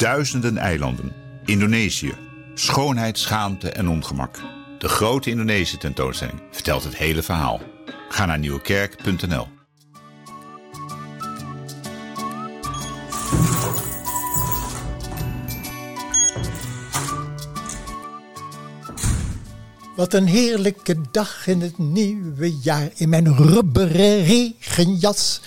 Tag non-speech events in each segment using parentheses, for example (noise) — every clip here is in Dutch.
duizenden eilanden. Indonesië. Schoonheid, schaamte en ongemak. De grote Indonesische tentoonstelling vertelt het hele verhaal. Ga naar nieuwekerk.nl. Wat een heerlijke dag in het nieuwe jaar in mijn rubberen regenjas.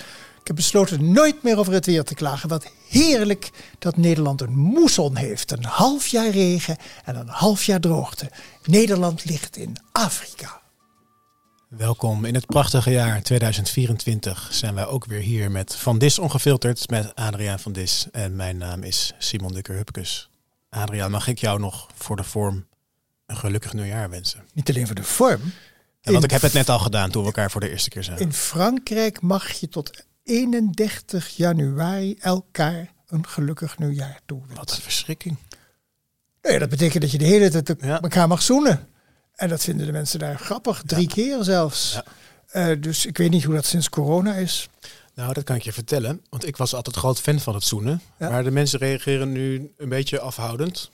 Ik heb besloten nooit meer over het weer te klagen. Wat heerlijk dat Nederland een moesson heeft. Een half jaar regen en een half jaar droogte. Nederland ligt in Afrika. Welkom in het prachtige jaar 2024 zijn wij ook weer hier met Van Dis Ongefilterd met Adriaan van Dis. En mijn naam is Simon Dikker-Hupkes. Adriaan, mag ik jou nog voor de vorm een gelukkig nieuwjaar wensen? Niet alleen voor de vorm. Ja, want ik heb het net al gedaan toen we elkaar voor de eerste keer zagen. In Frankrijk mag je tot 31 januari elkaar een gelukkig nieuwjaar toewensen. Wat een verschrikking. Nee, dat betekent dat je de hele tijd Ja. elkaar mag zoenen. En dat vinden de mensen daar grappig. Drie keer zelfs. Ja. Eh, dus ik weet niet hoe dat sinds corona is. Nou, dat kan ik je vertellen. Want ik was altijd groot fan van het zoenen. Maar de mensen reageren nu een beetje afhoudend.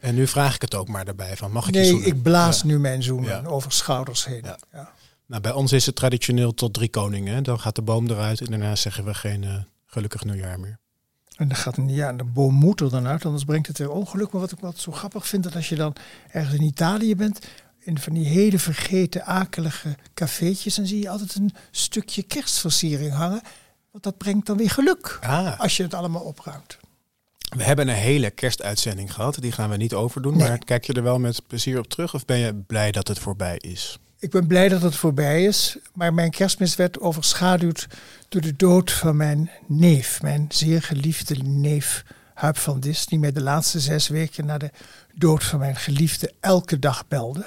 En nu vraag ik het ook maar daarbij van, mag ik je Nee, zoenen? ik blaas nu mijn zoenen over schouders heen. Ja. Nou, bij ons is het traditioneel tot drie koningen. Dan gaat de boom eruit en daarna zeggen we geen eh, gelukkig nieuwjaar meer. En dan gaat een, ja, de boom moet er dan uit, anders brengt het weer ongeluk. Maar wat ik wat zo grappig vind, dat als je dan ergens in Italië bent, in van die hele vergeten, akelige cafeetjes, dan zie je altijd een stukje kerstversiering hangen. Want dat brengt dan weer geluk, Ah, als je het allemaal opruimt. we hebben een hele kerstuitzending gehad. Die gaan we niet overdoen. Nee. Maar kijk je er wel met plezier op terug? Of ben je blij dat het voorbij is? Ik ben blij dat het voorbij is, maar mijn kerstmis werd overschaduwd door de dood van mijn neef, mijn zeer geliefde neef Huip van Dis, die mij de laatste zes weken na de dood van mijn geliefde elke dag belde.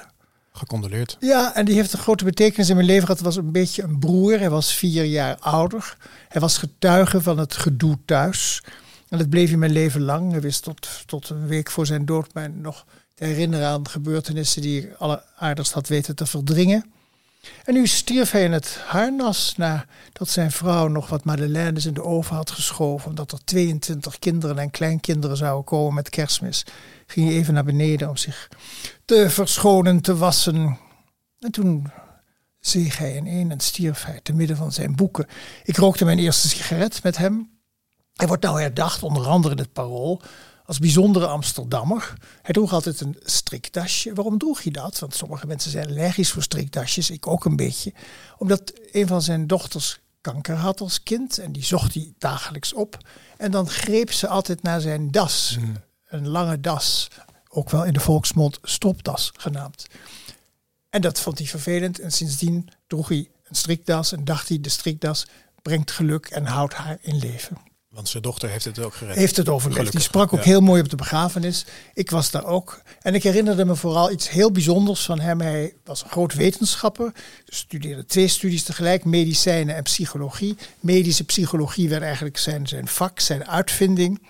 Gecondoleerd. Ja, en die heeft een grote betekenis in mijn leven gehad. Het was een beetje een broer. Hij was vier jaar ouder. Hij was getuige van het gedoe thuis. En dat bleef in mijn leven lang. Hij wist tot, tot een week voor zijn dood mij nog herinneren aan gebeurtenissen die ik alleraardigst had weten te verdringen. En nu stierf hij in het harnas nadat zijn vrouw nog wat madeleines in de oven had geschoven. Omdat er 22 kinderen en kleinkinderen zouden komen met kerstmis. Ging hij even naar beneden om zich te verschonen, te wassen. En toen zeeg hij ineen en stierf hij te midden van zijn boeken. Ik rookte mijn eerste sigaret met hem. Hij wordt nou herdacht, onder andere in het Parool, als bijzondere Amsterdammer. Hij droeg altijd een striktasje. Waarom droeg hij dat? Want sommige mensen zijn allergisch voor striktasjes, ik ook een beetje. Omdat een van zijn dochters kanker had als kind en die zocht hij dagelijks op. En dan greep ze altijd naar zijn das, een lange das, ook wel in de volksmond stropdas genaamd. En dat vond hij vervelend en sindsdien droeg hij een strikdas en dacht hij de strikdas brengt geluk en houdt haar in leven. Want zijn dochter heeft het ook gered. Heeft het overleefd. Die sprak ook ja. heel mooi op de begrafenis. Ik was daar ook. En ik herinnerde me vooral iets heel bijzonders van hem. Hij was een groot wetenschapper. Studeerde twee studies tegelijk, medicijnen en psychologie. Medische psychologie werd eigenlijk zijn, zijn vak, zijn uitvinding.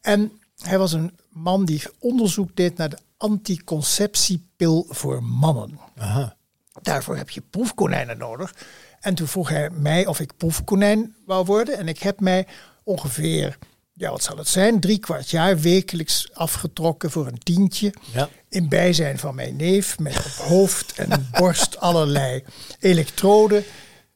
En hij was een man die onderzoek deed naar de anticonceptiepil voor mannen. Aha. Daarvoor heb je proefkonijnen nodig. En toen vroeg hij mij of ik proefkonijn wou worden. En ik heb mij ongeveer, ja wat zal het zijn, drie kwart jaar wekelijks afgetrokken voor een tientje. Ja. In bijzijn van mijn neef met op hoofd en borst (laughs) allerlei elektroden.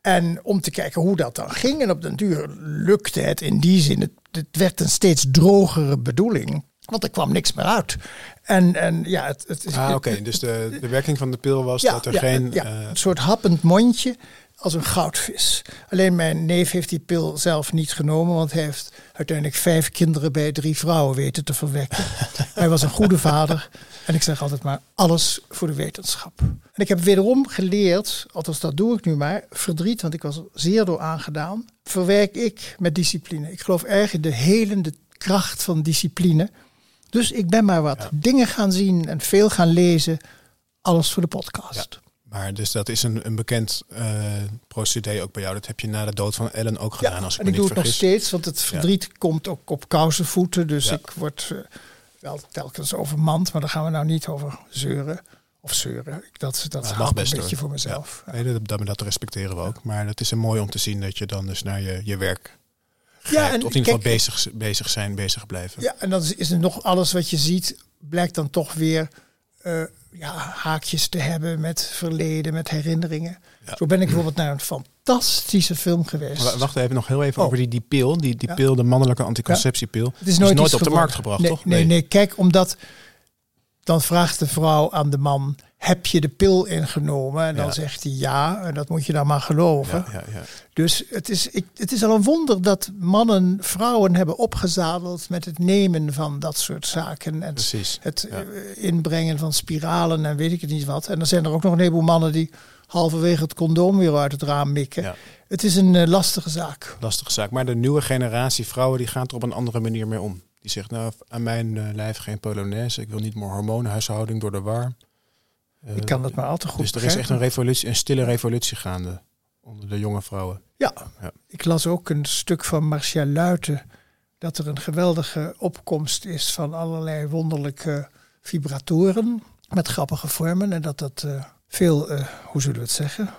En om te kijken hoe dat dan ging. En op den duur lukte het in die zin. Het, het werd een steeds drogere bedoeling. Want er kwam niks meer uit. En, en ja, het, het, Ah, oké. Dus de, de werking van de pil was ja, dat er ja, geen... ja, eh, een soort happend mondje als een goudvis. Alleen mijn neef heeft die pil zelf niet genomen, want hij heeft uiteindelijk vijf kinderen bij drie vrouwen weten te verwekken. (laughs) hij was een goede vader en ik zeg altijd maar alles voor de wetenschap. En ik heb wederom geleerd, althans dat doe ik nu maar, verdriet, want ik was er zeer door aangedaan, verwerk ik met discipline. Ik geloof erg in de helende kracht van discipline. Dus ik ben maar wat dingen gaan zien en veel gaan lezen. Alles voor de podcast. Maar dus dat is een, een bekend eh procedé ook bij jou. Dat heb je na de dood van Ellen ook gedaan, als ik en me ik niet doe het nog vergis. steeds, want het verdriet komt ook op kousenvoeten. Dus Ja. ik word eh, wel telkens overmand, maar daar gaan we nou niet over zeuren. Of zeuren. Ik- Dat, dat mag hou ik best, een beetje hoor. voor mezelf. Nee, dat, dat, dat respecteren we ook. Maar het is een mooi om te zien dat je dan dus naar je, je werk ja, en of in ieder geval bezig, bezig zijn, bezig blijven. Ja, en dan is- is er nog alles wat je ziet, blijkt dan toch weer eh, ja, haakjes te hebben met verleden, met herinneringen. Ja. Zo ben ik bijvoorbeeld naar een fantastische film geweest. Wacht even nog heel even Oh. over die, die pil. Die, die Ja. pil, de mannelijke anticonceptiepil. Het is nooit op de markt gebracht, nee, toch? Nee, Nee. nee, kijk, omdat dan vraagt de vrouw aan de man: heb je de pil ingenomen? En dan Ja. zegt hij ja, en dat moet je dan maar geloven. Ja, ja, ja. Dus het is, ik, het is al een wonder dat mannen vrouwen hebben opgezadeld met het nemen van dat soort zaken. En Precies. het inbrengen van spiralen en weet ik het niet wat. En dan zijn er ook nog een heleboel mannen die halverwege het condoom weer uit het raam mikken. Ja. Het is een eh, lastige zaak. Lastige zaak. Maar de nieuwe generatie vrouwen die gaan er op een andere manier mee om. Die zegt, nou, aan mijn eh, lijf geen polonaise. Ik wil niet meer hormoonhuishouding door de war. Eh, Ik kan dat maar al te goed Dus er is echt een revolutie, een stille revolutie gaande onder de jonge vrouwen. Ja. Ja. ik las ook een stuk van Marcia Luiten. Dat er een geweldige opkomst is van allerlei wonderlijke vibratoren. Met grappige vormen. En dat dat eh, veel, eh, hoe zullen we het zeggen,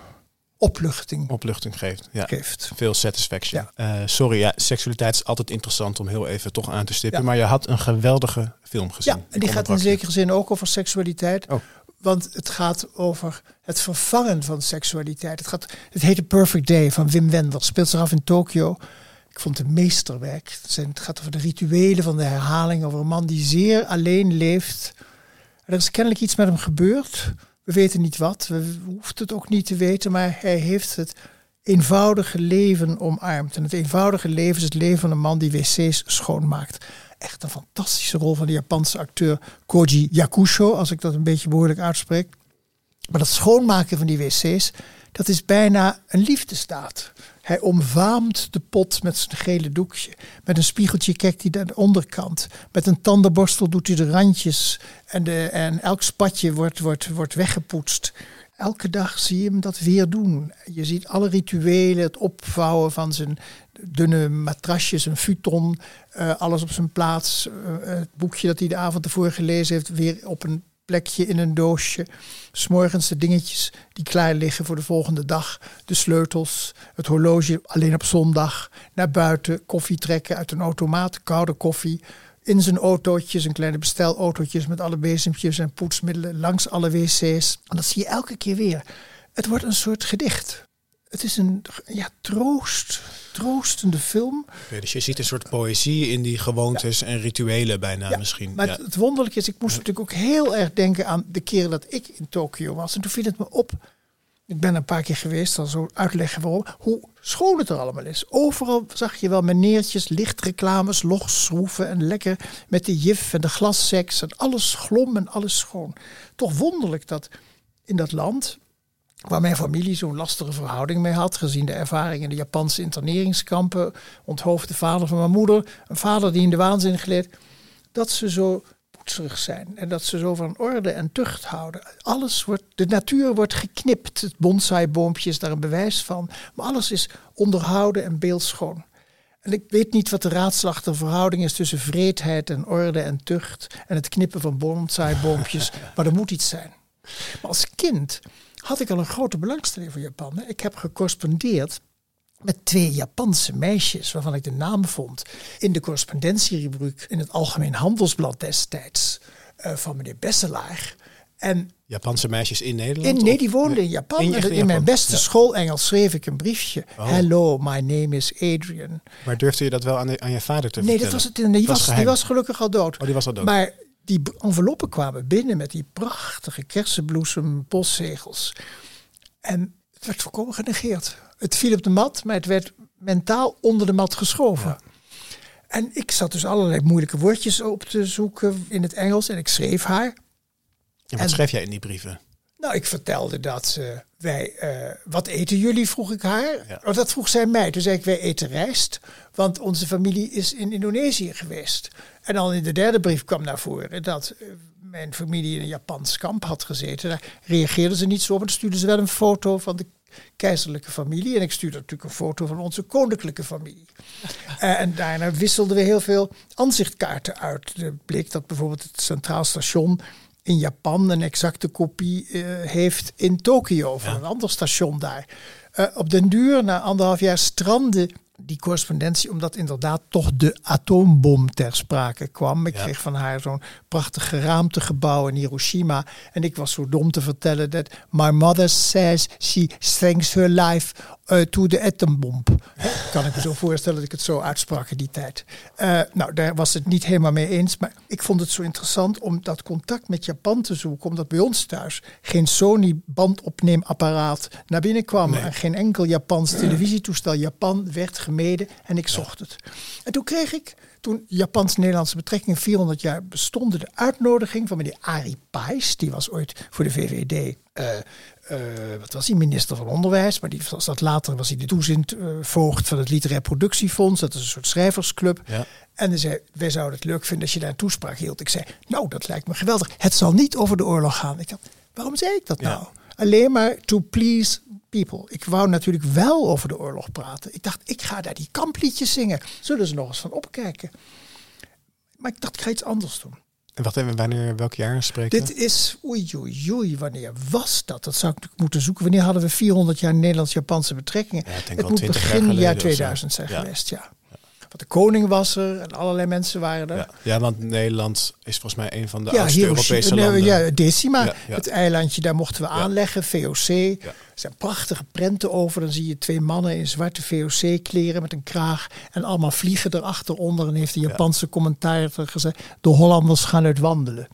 opluchting Opluchting geeft. Ja. geeft. Veel satisfaction. Eh, sorry, ja, seksualiteit is altijd interessant om heel even toch aan te stippen. Ja. Maar je had een geweldige film gezien. Ja, en die gaat in zekere zin ook over seksualiteit. Oh. Want het gaat over het vervangen van seksualiteit. Het, gaat, het heet The Perfect Day van Wim Wenders. Speelt zich af in Tokio. Ik vond het een meesterwerk. Het, zijn, het gaat over de rituelen van de herhaling. Over een man die zeer alleen leeft. Er is kennelijk iets met hem gebeurd. We weten niet wat. We hoeven het ook niet te weten. Maar hij heeft het eenvoudige leven omarmd. En het eenvoudige leven is het leven van een man die wc's schoonmaakt. Echt een fantastische rol van de Japanse acteur Koji Yakusho, als ik dat een beetje behoorlijk uitspreek. Maar dat schoonmaken van die wc's, dat is bijna een liefdestaat. Hij omvaamt de pot met zijn gele doekje. Met een spiegeltje kijkt hij naar de onderkant. Met een tandenborstel doet hij de randjes. En, en elk spatje wordt, wordt, wordt weggepoetst. Elke dag zie je hem dat weer doen. Je ziet alle rituelen, het opvouwen van zijn dunne matrasjes, een futon, eh, alles op zijn plaats. Eh, het boekje dat hij de avond ervoor gelezen heeft, weer op een plekje in een doosje. S'morgens de dingetjes die klaar liggen voor de volgende dag. De sleutels, het horloge alleen op zondag. Naar buiten, koffie trekken uit een automaat, koude koffie. In zijn autootjes, een kleine bestelautootjes met alle bezempjes en poetsmiddelen langs alle wc's. En dat zie je elke keer weer. Het wordt een soort gedicht. Het is een ja, troost, troostende film. Dus je ziet een soort poëzie in die gewoontes en rituelen bijna Ja, misschien. Maar Ja. het, het wonderlijke is, ik moest natuurlijk ook heel erg denken aan de keren dat ik in Tokio was. En toen viel het me op. Ik ben een paar keer geweest, al zo uitleggen waarom. Hoe schoon het er allemaal is. Overal zag je wel meneertjes, lichtreclames, logschroeven en lekker met de jif en de glasseks. En alles glom en alles schoon. Toch wonderlijk dat in dat land, waar mijn familie zo'n lastige verhouding mee had, gezien de ervaring in de Japanse interneringskampen, onthoofde vader van mijn moeder, een vader die in de waanzin gleed, dat ze zo poetserig zijn en dat ze zo van orde en tucht houden. Alles wordt, de natuur wordt geknipt. Het bonsaiboompje is daar een bewijs van, maar alles is onderhouden en beeldschoon. En ik weet niet wat de raadslachtige verhouding is tussen vreedheid en orde en tucht en het knippen van bonsaiboompjes, (laughs) maar er moet iets zijn. Maar als kind had ik al een grote belangstelling voor Japan. Ik heb gecorrespondeerd met twee Japanse meisjes, waarvan ik de naam vond in de correspondentierubriek in het Algemeen Handelsblad destijds eh, van meneer Besselaar. En Japanse meisjes in Nederland? in, nee, die woonden in Japan. In- in mijn beste Ja. schoolengels schreef ik een briefje. Oh. Hello, my name is Adrian. Maar durfde je dat wel aan, de- aan je vader te Nee, vertellen? dat was het. Die was was, die was gelukkig al dood. Oh, die was al dood. Maar die enveloppen kwamen binnen met die prachtige kersenbloesem postzegels. En het werd volkomen genegeerd. Het viel op de mat, maar het werd mentaal onder de mat geschoven. En ik zat dus allerlei moeilijke woordjes op te zoeken in het Engels. En ik schreef haar. En wat en- schreef jij in die brieven? Nou, ik vertelde dat eh, wij, eh, wat eten jullie, vroeg ik haar. Ja. Oh, dat vroeg zij mij. Toen zei ik, wij eten rijst, want onze familie is in Indonesië geweest. En dan in de derde brief kwam naar voren dat eh, mijn familie in een Japans kamp had gezeten. Daar reageerden ze niet zo op, maar stuurden ze wel een foto van de keizerlijke familie. En ik stuurde natuurlijk een foto van onze koninklijke familie. (laughs) Eh, en daarna wisselden we heel veel aanzichtkaarten uit. Er bleek dat bijvoorbeeld het Centraal Station in Japan een exacte kopie eh, heeft in Tokio van een ander station daar. Eh, op den duur, na anderhalf jaar, strandde die correspondentie, omdat inderdaad toch de atoombom ter sprake kwam. Ik Ja. kreeg van haar zo'n prachtig geraamtegebouw in Hiroshima. En ik was zo dom te vertellen dat my mother says she thanks her life uh, to the atombomb. Hè, Kan ik me zo (laughs) voorstellen dat ik het zo uitsprak in die tijd. Eh, nou, daar was het niet helemaal mee eens. Maar ik vond het zo interessant om dat contact met Japan te zoeken. Omdat bij ons thuis geen Sony bandopneemapparaat naar binnen kwam. Nee. En geen enkel Japans televisietoestel. Japan werd en ik zocht het. En toen kreeg ik, toen Japans-Nederlandse betrekkingen 400 jaar bestonden, de uitnodiging van meneer Arie Pais. Die was ooit voor de VVD, eh, eh, wat was hij, minister van Onderwijs. Maar die was dat later, was hij de toezicht eh, voogd van het Literair Productiefonds. Dat is een soort schrijversclub. Ja. En hij zei, wij zouden het leuk vinden als je daar een toespraak hield. Ik zei, nou, dat lijkt me geweldig. Het zal niet over de oorlog gaan. Ik dacht, waarom zei ik dat Ja. nou? Alleen maar to please people. Ik wou natuurlijk wel over de oorlog praten. Ik dacht, ik ga daar die kampliedjes zingen. Zullen ze nog eens van opkijken? Maar ik dacht, ik ga iets anders doen. En wacht even, wanneer, welk jaar spreken? Dit is, oei, oei, oei, wanneer was dat? Dat zou ik natuurlijk moeten zoeken. Wanneer hadden we 400 jaar Nederlands-Japanse betrekkingen? Ja, ik denk het moet 20 jaar begin jaar zo. 2000 zijn Ja. geweest, ja. Want de koning was er en allerlei mensen waren er. Ja. ja, want Nederland is volgens mij een van de oudste Europese landen. ja, Decima, het eilandje, daar mochten we aanleggen, VOC. Er zijn prachtige prenten over. Dan zie je twee mannen in zwarte VOC-kleren met een kraag. En allemaal vliegen erachteronder. En heeft de Japanse commentator gezegd, de Hollanders gaan uit wandelen.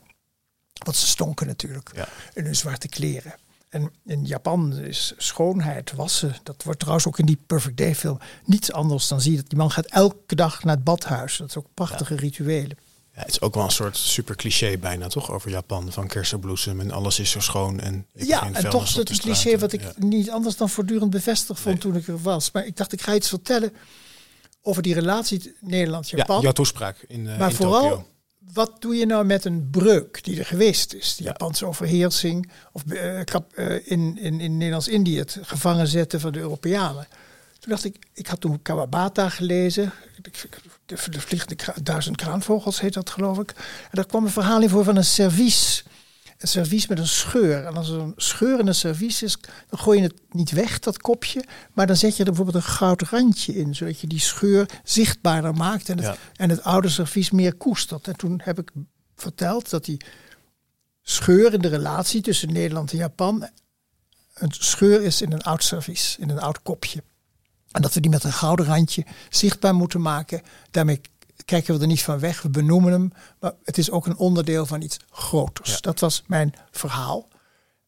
Want ze stonken natuurlijk Ja. in hun zwarte kleren. En in Japan is schoonheid, wassen. Dat wordt trouwens ook in die Perfect Day film niets anders dan zie je dat die man gaat elke dag naar het badhuis. Dat is ook prachtige rituelen. Ja, het is ook wel een soort super cliché bijna, toch? Over Japan, van kersenbloesem en alles is zo schoon. En ik Ja, en toch is dat de een cliché wat ik Ja. niet anders dan voortdurend bevestigd vond toen ik er was. Maar ik dacht, ik ga iets vertellen over die relatie Nederland-Japan. Ja, jouw toespraak in, eh maar in vooral, wat doe je nou met een breuk die er geweest is? De Ja. Japanse overheersing of eh, in, in, in Nederlands-Indië het gevangen zetten van de Europeanen. Toen dacht ik, ik had toen Kawabata gelezen. De, de vliegende kra- duizend kraanvogels heet dat geloof ik. En daar kwam een verhaal in voor van een servies. Een servies met een scheur. En als er een scheur in een servies is, dan gooi je het niet weg, dat kopje. Maar dan zet je er bijvoorbeeld een goud randje in. Zodat je die scheur zichtbaarder maakt. En het, Ja. en het oude servies meer koestert. En toen heb ik verteld dat die scheur in de relatie tussen Nederland en Japan... een scheur is in een oud servies, in een oud kopje. En dat we die met een gouden randje zichtbaar moeten maken. Daarmee kijken we er niet van weg, we benoemen hem. Maar het is ook een onderdeel van iets groters. Ja. Dat was mijn verhaal.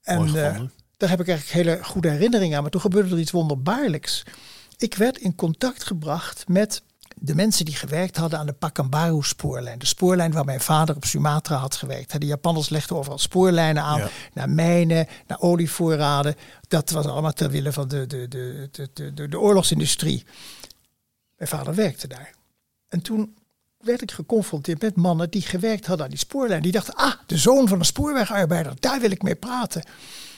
En eh, daar heb ik eigenlijk hele goede herinneringen aan. Maar toen gebeurde er iets wonderbaarlijks. Ik werd in contact gebracht met de mensen die gewerkt hadden aan de Pakambaru-spoorlijn. De spoorlijn waar mijn vader op Sumatra had gewerkt. De Japanners legden overal spoorlijnen aan. Ja. Naar mijnen, naar olievoorraden. Dat was allemaal ter wille van de, de, de, de, de, oorlogsindustrie. Mijn vader werkte daar. En toen werd ik geconfronteerd met mannen die gewerkt hadden aan die spoorlijn. Die dachten, ah, de zoon van een spoorwegarbeider, daar wil ik mee praten.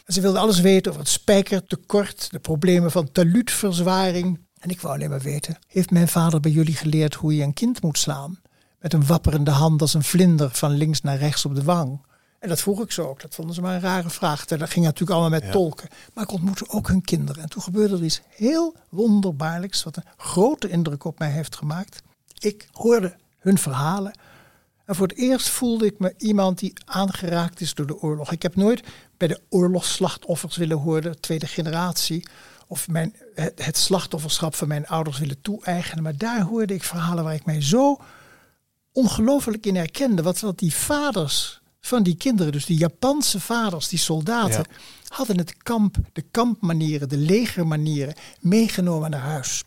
En ze wilden alles weten over het spijkertekort, de problemen van taluutverzwaring. En ik wou alleen maar weten, heeft mijn vader bij jullie geleerd hoe je een kind moet slaan? Met een wapperende hand als een vlinder van links naar rechts op de wang. En dat vroeg ik zo ook. Dat vonden ze maar een rare vraag. Dat ging natuurlijk allemaal met Ja. tolken. Maar ik ontmoette ook hun kinderen. En toen gebeurde er iets heel wonderbaarlijks. Wat een grote indruk op mij heeft gemaakt. Ik hoorde hun verhalen. En voor het eerst voelde ik me iemand die aangeraakt is door de oorlog. Ik heb nooit bij de oorlogsslachtoffers willen horen, tweede generatie. Of mijn, het, het slachtofferschap van mijn ouders willen toe-eigenen. Maar daar hoorde ik verhalen waar ik mij zo ongelooflijk in herkende. Wat, wat die vaders van die kinderen, dus die Japanse vaders, die soldaten, Ja. hadden het kamp, de kampmanieren, de legermanieren meegenomen naar huis.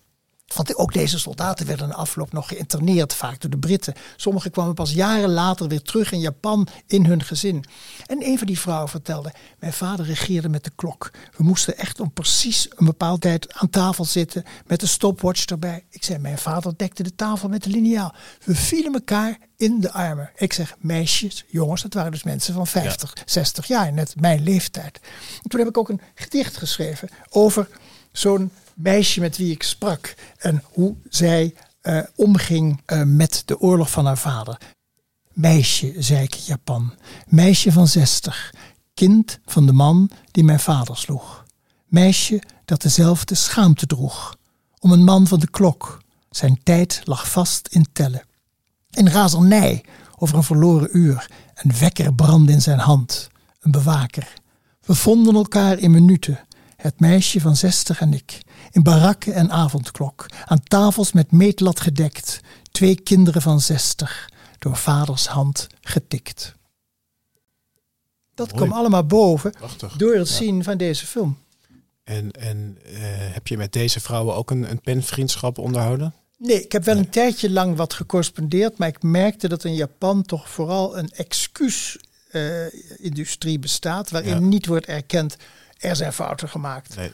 Want ook deze soldaten werden in de afloop nog geïnterneerd, vaak door de Britten. Sommigen kwamen pas jaren later weer terug in Japan in hun gezin. En een van die vrouwen vertelde: Mijn vader regeerde met de klok. We moesten echt om precies een bepaalde tijd aan tafel zitten met een stopwatch erbij. Ik zei: Mijn vader dekte de tafel met de liniaal. We vielen elkaar in de armen. Ik zeg: Meisjes, jongens, dat waren dus mensen van 50, 60 jaar, net mijn leeftijd. En toen heb ik ook een gedicht geschreven over zo'n meisje met wie ik sprak en hoe zij eh, omging eh, met de oorlog van haar vader. Meisje, zei ik Japan, meisje van zestig, kind van de man die mijn vader sloeg. Meisje dat dezelfde schaamte droeg, om een man van de klok Zijn tijd lag vast in tellen. In razernij over een verloren uur. Een wekker brandde in zijn hand. Een bewaker. We vonden elkaar in minuten. Het meisje van zestig en ik. In barakken en avondklok. Aan tafels met meetlat gedekt. Twee kinderen van zestig. Door vaders hand getikt. Dat Mooi. kwam allemaal boven Prachtig. door het Ja. zien van deze film. En, en eh, heb je met deze vrouwen ook een, een penvriendschap onderhouden? Nee, ik heb wel een tijdje lang wat gecorrespondeerd, maar ik merkte dat in Japan toch vooral een excuus-industrie bestaat, waarin Ja. niet wordt erkend er zijn fouten gemaakt, Nee.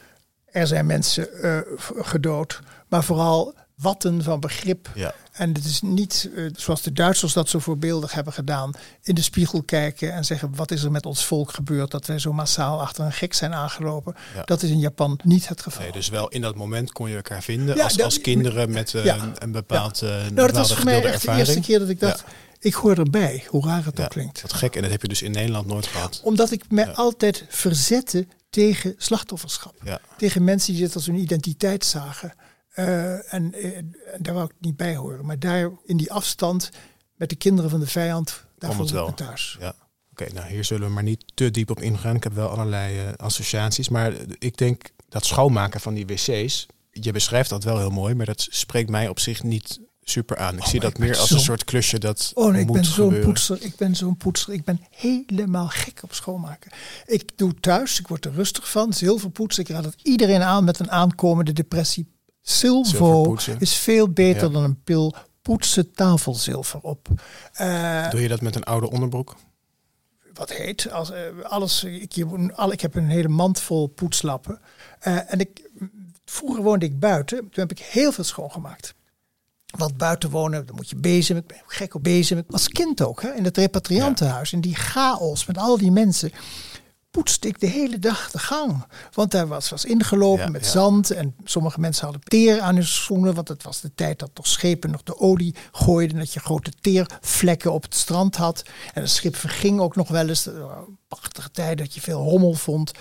Er zijn mensen eh, gedood, maar vooral watten van begrip. Ja. En het is niet, eh, zoals de Duitsers dat zo voorbeeldig hebben gedaan, in de spiegel kijken en zeggen wat is er met ons volk gebeurd dat wij zo massaal achter een gek zijn aangelopen. Ja. Dat is in Japan niet het geval. Nee, dus wel in dat moment kon je elkaar vinden Ja, als, dat- als kinderen met eh, een, een bepaald nou, dat was voor mij echt de eerste keer dat ik dacht, ik hoor erbij, hoe raar het Ja, ook klinkt. Wat gek, en dat heb je dus in Nederland nooit gehad. Omdat ik me Ja. altijd verzette tegen slachtofferschap. Ja. Tegen mensen die dit als hun identiteit zagen. Eh, en, eh, en daar wou ik niet bij horen. Maar daar in die afstand met de kinderen van de vijand, daar het ik thuis. Ja. Oké, nou hier zullen we maar niet te diep op ingaan. Ik heb wel allerlei eh, associaties. Maar ik denk dat schoonmaken van die wc's, je beschrijft dat wel heel mooi, maar dat spreekt mij op zich niet super aan. Ik Oh, zie dat ik meer als een soort klusje dat Oh nee, ik ben zo'n poetser. Ik ben zo'n poetser. Ik ben helemaal gek op schoonmaken. Ik doe thuis, ik word er rustig van. Zilverpoetsen. Ik raad het iedereen aan met een aankomende depressie. Silvo is veel beter Ja. dan een pil. Poetsen tafelzilver op. Eh, Doe je dat met een oude onderbroek? wat heet. Als, eh, alles, ik, al, ik heb een hele mand vol poetslappen. Eh, en ik, vroeger woonde ik buiten. Toen heb ik heel veel schoongemaakt. Want buiten wonen, dan moet je bezem. Ik ben gek op bezem. Als kind ook, hè, in het repatriantenhuis. In die chaos met al die mensen. Poetste ik de hele dag de gang. Want daar was, was ingelopen Ja, met ja. zand. En sommige mensen hadden teer aan hun schoenen. Want het was de tijd dat toch schepen nog de olie gooiden. Dat je grote teervlekken op het strand had. En het schip verging ook nog wel eens. Prachtige tijd dat je veel rommel vond.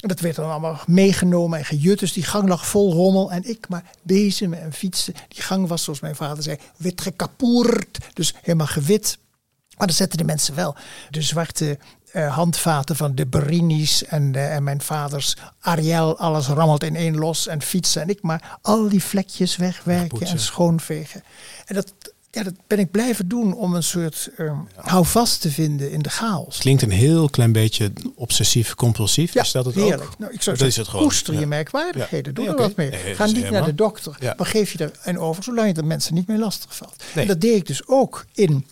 En dat werd dan allemaal meegenomen en gejut. Dus die gang lag vol rommel. En ik maar bezemen en fietsen. Die gang was, zoals mijn vader zei, witgekapoerd. Dus helemaal gewit. Maar dan zetten de mensen wel de zwarte eh, handvaten van de Berini's en, en mijn vaders Ariel. Alles rammelt in één los en fietsen. En ik maar al die vlekjes wegwerken en schoonvegen. En dat, ja, dat ben ik blijven doen om een soort eh, houvast te vinden in de chaos. Klinkt een heel klein beetje obsessief compulsief. is dat het heerlijk. ook? Nou, ik zou dat zeggen, is het gewoon. koester je Ja. merkwaardigheden. Ja. Doe Nee, er oké. wat mee. Nee, Ga niet naar de dokter. Ja. Maar geef je er een over, zolang je de mensen niet mee lastig valt. Nee. En dat deed ik dus ook in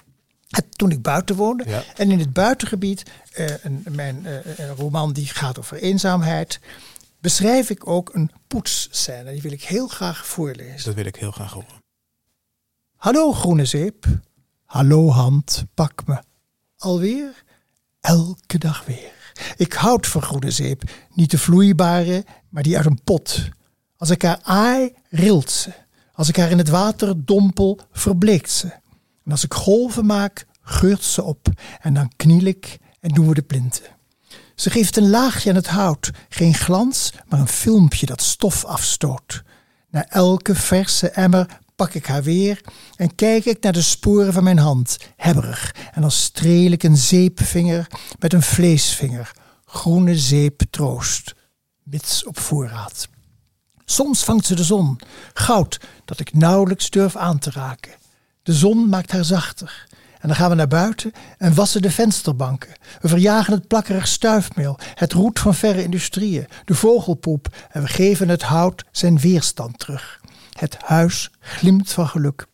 het, toen ik buiten woonde. Ja. En in het buitengebied, eh, een, mijn eh, roman die gaat over eenzaamheid, beschrijf ik ook een poetsscène. Die wil ik heel graag voorlezen. Dat wil ik heel graag horen. Hallo groene zeep. Hallo hand, pak me. Alweer? Elke dag weer. Ik houd van groene zeep. Niet de vloeibare, maar die uit een pot. Als ik haar aai, rilt ze. Als ik haar in het water dompel, verbleekt ze. En als ik golven maak, geurt ze op. En dan kniel ik en doen we de plinten. Ze geeft een laagje aan het hout. Geen glans, maar een filmpje dat stof afstoot. Na elke verse emmer pak ik haar weer en kijk ik naar de sporen van mijn hand, hebberig. En dan streel ik een zeepvinger met een vleesvinger. Groene zeep troost, mits op voorraad. Soms vangt ze de zon, goud dat ik nauwelijks durf aan te raken. De zon maakt haar zachter. En dan gaan we naar buiten en wassen de vensterbanken. We verjagen het plakkerig stuifmeel, het roet van verre industrieën, de vogelpoep en we geven het hout zijn weerstand terug. Het huis glimt van geluk.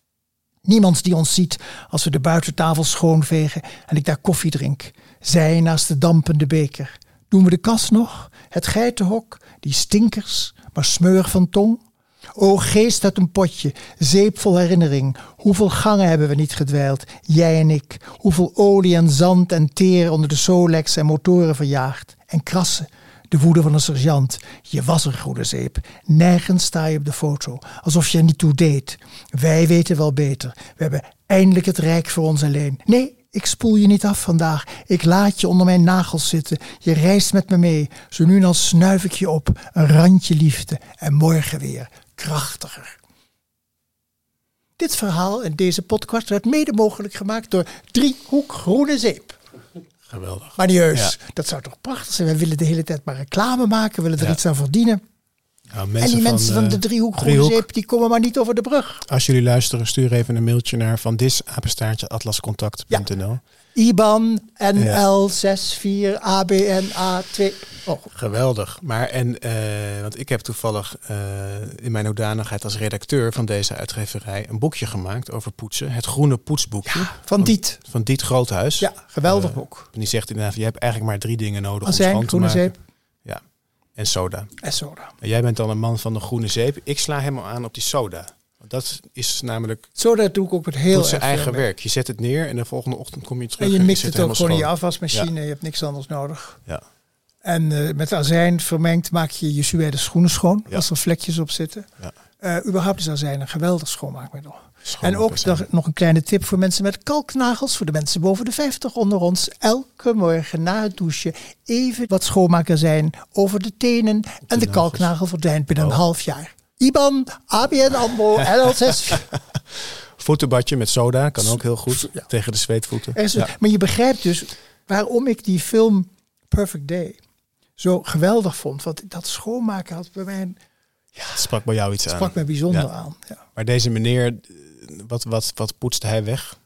Niemand die ons ziet als we de buitentafel schoonvegen en ik daar koffie drink. Zij naast de dampende beker. Doen we de kas nog? Het geitenhok? Die stinkers, maar smeurig van tong? O geest uit een potje, zeep vol herinnering. Hoeveel gangen hebben we niet gedwijld, jij en ik. Hoeveel olie en zand en teer onder de Solex en motoren verjaagd. En krassen, de woede van een sergeant. Je was er, goede zeep. Nergens sta je op de foto, alsof je er niet toe deed. Wij weten wel beter. We hebben eindelijk het rijk voor ons alleen. Nee, ik spoel je niet af vandaag. Ik laat je onder mijn nagels zitten. Je reist met me mee. Zo nu en dan snuif ik je op. Een randje liefde. En morgen weer krachtiger. Dit verhaal en deze podcast werd mede mogelijk gemaakt door Driehoek Groene Zeep. Geweldig. Heus, dat zou toch prachtig zijn. We willen de hele tijd maar reclame maken, willen er Ja. iets aan verdienen. Nou, en die mensen van eh, de Driehoek Groene Driehoek, Zeep, die komen maar niet over de brug. Als jullie luisteren, stuur even een mailtje naar van atlascontact.nl. IBAN NL64ABNA2. Oh, Geweldig. Maar en, eh, want ik heb toevallig eh, in mijn hoedanigheid als redacteur van deze uitgeverij een boekje gemaakt over poetsen. Het groene poetsboekje. van Diet. Van Diet Groothuis. Ja, geweldig Eh, boek. En die zegt inderdaad, je hebt eigenlijk maar drie dingen nodig om schoon te groene maken. zeep. En soda. en soda. En jij bent dan een man van de groene zeep. Ik sla helemaal aan op die soda. Want dat is namelijk Soda doe ik ook met heel doet zijn eigen mee. werk. Je zet het neer en de volgende ochtend kom je terug. En je mixt zit het ook gewoon in je afwasmachine. Je hebt niks anders nodig. Ja. En eh, met azijn vermengd maak je je suède schoenen schoon. Ja. Als er vlekjes op zitten. Ja. Eh, überhaupt is azijn een geweldig schoonmaakmiddel. En ook nog, nog een kleine tip voor mensen met kalknagels. Voor de mensen boven de 50 onder ons. Elke morgen na het douchen even wat schoonmaakazijn over de tenen. en de kalknagel verdwijnt binnen een Oh. half jaar. IBAN, ABN AMRO, NL6. Voetenbadje met soda kan ook heel goed Ja. tegen de zweetvoeten. Is- Ja. Maar je begrijpt dus waarom ik die film Perfect Day zo geweldig vond. Want dat schoonmaken had bij mij een- Het sprak bij jou iets aan. sprak mij bijzonder Ja. aan. Ja, Maar deze meneer, wat, wat, wat poetste hij weg?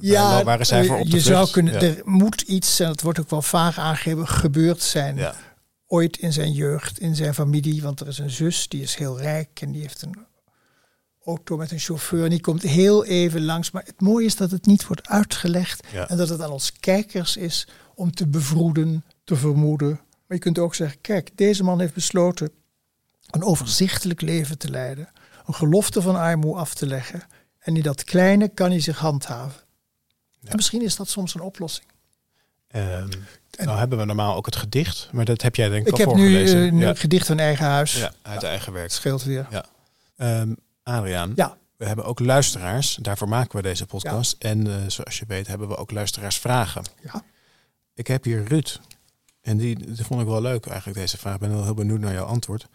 Ja waar, waren zij eh, voor op de je zou kunnen, Ja. er moet iets, en het wordt ook wel vaag aangegeven, gebeurd zijn. Ja. Ooit in zijn jeugd, in zijn familie. Want er is een zus, die is heel rijk en die heeft een auto met een chauffeur. En die komt heel even langs. Maar het mooie is dat het niet wordt uitgelegd. Ja. En dat het aan ons kijkers is om te bevroeden, te vermoeden. Maar je kunt ook zeggen, kijk, deze man heeft besloten een overzichtelijk leven te leiden. Een gelofte van armoede af te leggen. En in dat kleine kan hij zich handhaven. En misschien is dat soms een oplossing. Ehm, nou hebben we normaal ook het gedicht, maar dat heb jij denk ik, Ik al heb nu voorgelezen. eh, een ja. gedicht van eigen huis. ja, uit eigen werk. Scheelt weer. Ja. Ehm, Adriaan, Ja. we hebben ook luisteraars. Daarvoor maken we deze podcast. En eh, zoals je weet hebben we ook luisteraarsvragen. Ja. Ik heb hier Ruud. En die, die vond ik wel leuk eigenlijk, deze vraag. Ik ben wel heel benieuwd naar jouw antwoord.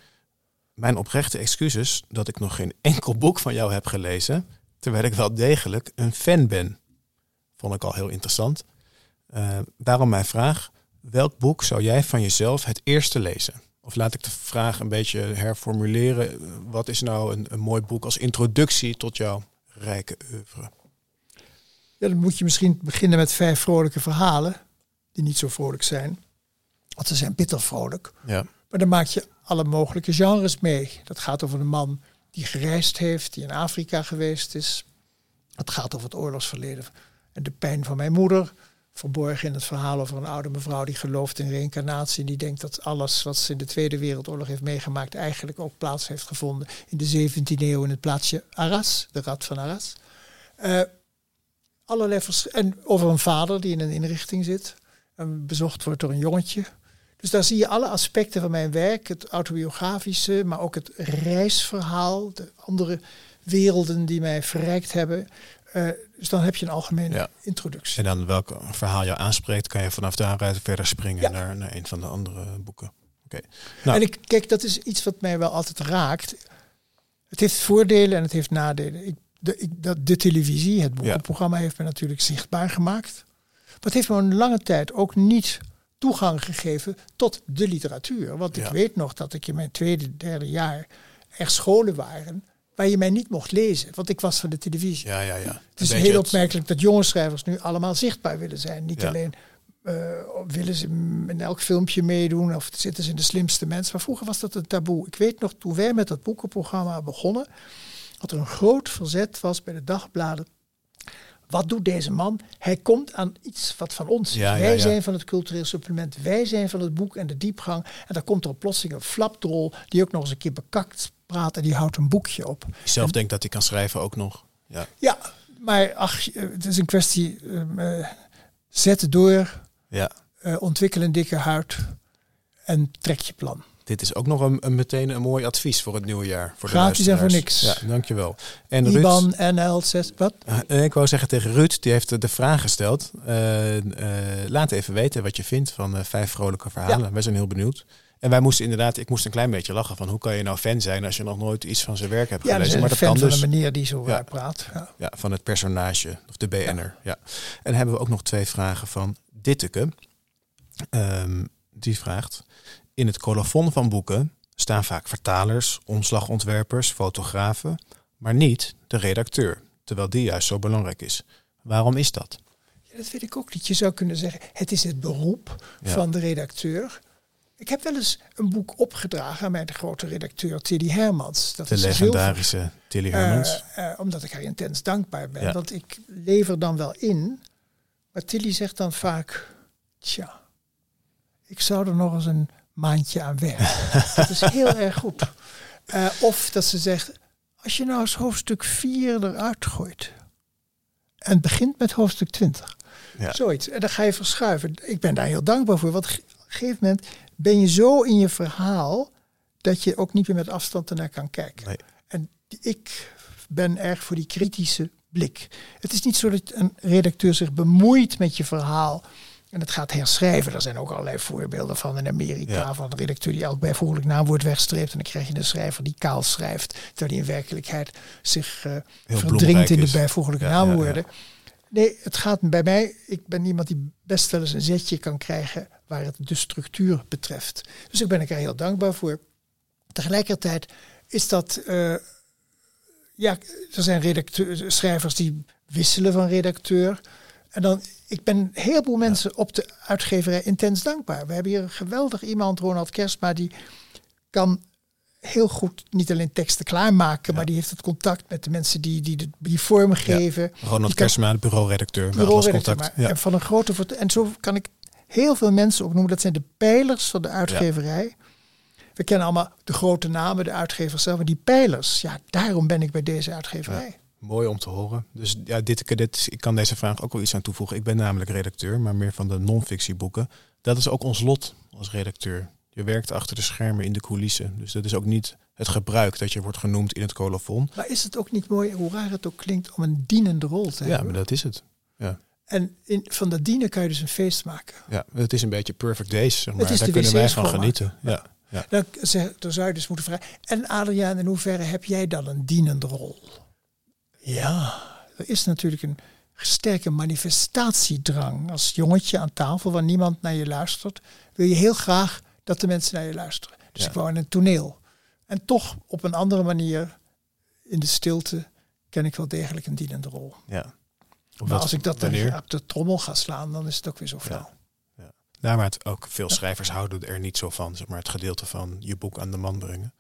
Mijn oprechte excuses dat ik nog geen enkel boek van jou heb gelezen. Terwijl ik wel degelijk een fan ben. Vond ik al heel interessant. Eh, daarom mijn vraag. Welk boek zou jij van jezelf het eerste lezen? Of laat ik de vraag een beetje herformuleren. Wat is nou een, een mooi boek als introductie tot jouw rijke oeuvre? Ja, dan moet je misschien beginnen met vijf vrolijke verhalen. Die niet zo vrolijk zijn. Want ze zijn bitter vrolijk. Ja. Maar dan maak je alle mogelijke genres mee. Dat gaat over een man die gereisd heeft, die in Afrika geweest is. Het gaat over het oorlogsverleden en de pijn van mijn moeder. Verborgen in het verhaal over een oude mevrouw die gelooft in reïncarnatie. En die denkt dat alles wat ze in de Tweede Wereldoorlog heeft meegemaakt. eigenlijk ook plaats heeft gevonden in de 17e eeuw in het plaatsje Arras, de Rad van Arras. Eh, allerlei en over een vader die in een inrichting zit. En bezocht wordt door een jongetje. Dus daar zie je alle aspecten van mijn werk. Het autobiografische, maar ook het reisverhaal. De andere werelden die mij verrijkt hebben. Eh, dus dan heb je een algemene Ja. introductie. En dan welk verhaal jou aanspreekt, kan je vanaf daaruit verder springen Ja. naar, naar een van de andere boeken. Oké. Nou, En ik, kijk, dat is iets wat mij wel altijd raakt. Het heeft voordelen en het heeft nadelen. Ik, de, ik, dat, de televisie, het boekenprogramma, heeft me natuurlijk zichtbaar gemaakt. Maar het heeft me een lange tijd ook niet toegang gegeven tot de literatuur. Want ik Ja. weet nog dat ik in mijn tweede, derde jaar er scholen waren waar je mij niet mocht lezen. Want ik was van de televisie. ja, ja, ja. Het is heel het- opmerkelijk dat jonge schrijvers nu allemaal zichtbaar willen zijn. Niet Ja. alleen eh, willen ze in elk filmpje meedoen of zitten ze in de slimste mensen. Maar vroeger was dat een taboe. Ik weet nog, toen wij met dat boekenprogramma begonnen, dat er een groot verzet was bij de dagbladen. Wat doet deze man? Hij komt aan iets wat van ons is. Ja, wij ja. zijn van het cultureel supplement. Wij zijn van het boek en de diepgang. En dan komt er plotseling een flapdrol die ook nog eens een keer bekakt praat en die houdt een boekje op. Die zelf denkt dat hij kan schrijven ook nog. Ja, Ja, maar ach, het is een kwestie. ehm, eh, zet het door, ja. eh, ontwikkel een dikke huid en trek je plan. Dit is ook nog een, een meteen een mooi advies voor het nieuwe jaar. Voor de Gratis en voor luisteraars. Ja, dankjewel. En Ruud, IBAN, NL, 6, wat? eh, ik wou zeggen tegen Ruud, die heeft de vraag gesteld. Eh, eh, laat even weten wat je vindt van eh, vijf vrolijke verhalen. Wij zijn heel benieuwd. En wij moesten inderdaad, ik moest een klein beetje lachen van hoe kan je nou fan zijn als je nog nooit iets van zijn werk hebt Ja, gelezen. dus maar dat fan kan van dus. de manier die zo Ja. praat. Ja. Ja, van het personage, of de BN'er. Ja. En hebben we ook nog twee vragen van Ditteke. Ehm, die vraagt, in het colofon van boeken staan vaak vertalers, omslagontwerpers, fotografen, maar niet de redacteur, terwijl die juist zo belangrijk is. Waarom is dat? Ja, dat weet ik ook niet. Je zou kunnen zeggen, het is het beroep Ja. van de redacteur. Ik heb wel eens een boek opgedragen aan mijn grote redacteur Tilly Hermans. Dat De is een legendarische Tilly zilver- Hermans. eh, eh, omdat ik haar intens dankbaar ben. Ja. Want ik lever dan wel in. Maar Tilly zegt dan vaak, tja, ik zou er nog eens een maandje aan werken. (laughs) dat is heel erg goed. Eh, of dat ze zegt, als je nou eens hoofdstuk 4 eruit gooit. En begint met hoofdstuk 20. Ja. Zoiets. En dan ga je verschuiven. Ik ben daar heel dankbaar voor. Want op een gegeven moment ben je zo in je verhaal dat je ook niet meer met afstand ernaar kan kijken. Nee. En ik ben erg voor die kritische blik. Het is niet zo dat een redacteur zich bemoeit met je verhaal en het gaat herschrijven. Er zijn ook allerlei voorbeelden van in Amerika Ja. van een redacteur die elk bijvoeglijk naamwoord wegstreept en dan krijg je een schrijver die kaal schrijft, terwijl hij in werkelijkheid zich verdringt bloemrijk in de bijvoeglijke Ja, ja, ja. naamwoorden. Nee, het gaat bij mij. Ik ben iemand die best wel eens een zetje kan krijgen waar het de structuur betreft. Dus ik ben er heel dankbaar voor. Tegelijkertijd is dat. eh, ja, er zijn schrijvers die wisselen van redacteur. En dan, ik ben een heleboel mensen op de uitgeverij intens dankbaar. We hebben hier een geweldig iemand, Ronald Kersma, die kan heel goed niet alleen teksten klaarmaken, maar die heeft het contact met de mensen die, die, de- die vormgeven. Ronald Die kan- Kersema, de bureauredacteur. bureauredacteur, contact. maar- Ja. En van een grote En zo kan ik heel veel mensen opnoemen. Dat zijn de pijlers van de uitgeverij. We kennen allemaal de grote namen, de uitgevers zelf. Maar die pijlers, ja, daarom ben ik bij deze uitgeverij. Mooi om te horen. Dus ja, dit, dit, ik kan deze vraag ook wel iets aan toevoegen. Ik ben namelijk redacteur, maar meer van de non-fictieboeken. Dat is ook ons lot als redacteur. Je werkt achter de schermen in de coulissen. Dus dat is ook niet het gebruik dat je wordt genoemd in het colofon. Maar is het ook niet mooi, hoe raar het ook klinkt, om een dienende rol te Ja, hebben? maar dat is het. Ja, En in, van dat dienen kan je dus een feest maken. ja het is een beetje perfect days. Zeg maar. Daar kunnen wij van genieten. Ja. Ja. Dan, zeg- dan zou je dus moeten vragen. En Adriaan, in hoeverre heb jij dan een dienende rol? Ja, er is natuurlijk een sterke manifestatiedrang. Als jongetje aan tafel waar niemand naar je luistert, wil je heel graag dat de mensen naar je luisteren. Dus Ja. ik wou in een toneel. En toch op een andere manier, in de stilte, ken ik wel degelijk een dienende rol. ja. Maar als ik dat dan wanneer? op de trommel ga slaan, dan is het ook weer zo flauw. Ja, maar het, ook veel schrijvers houden er niet zo van. Zeg maar het gedeelte van je boek aan de man brengen.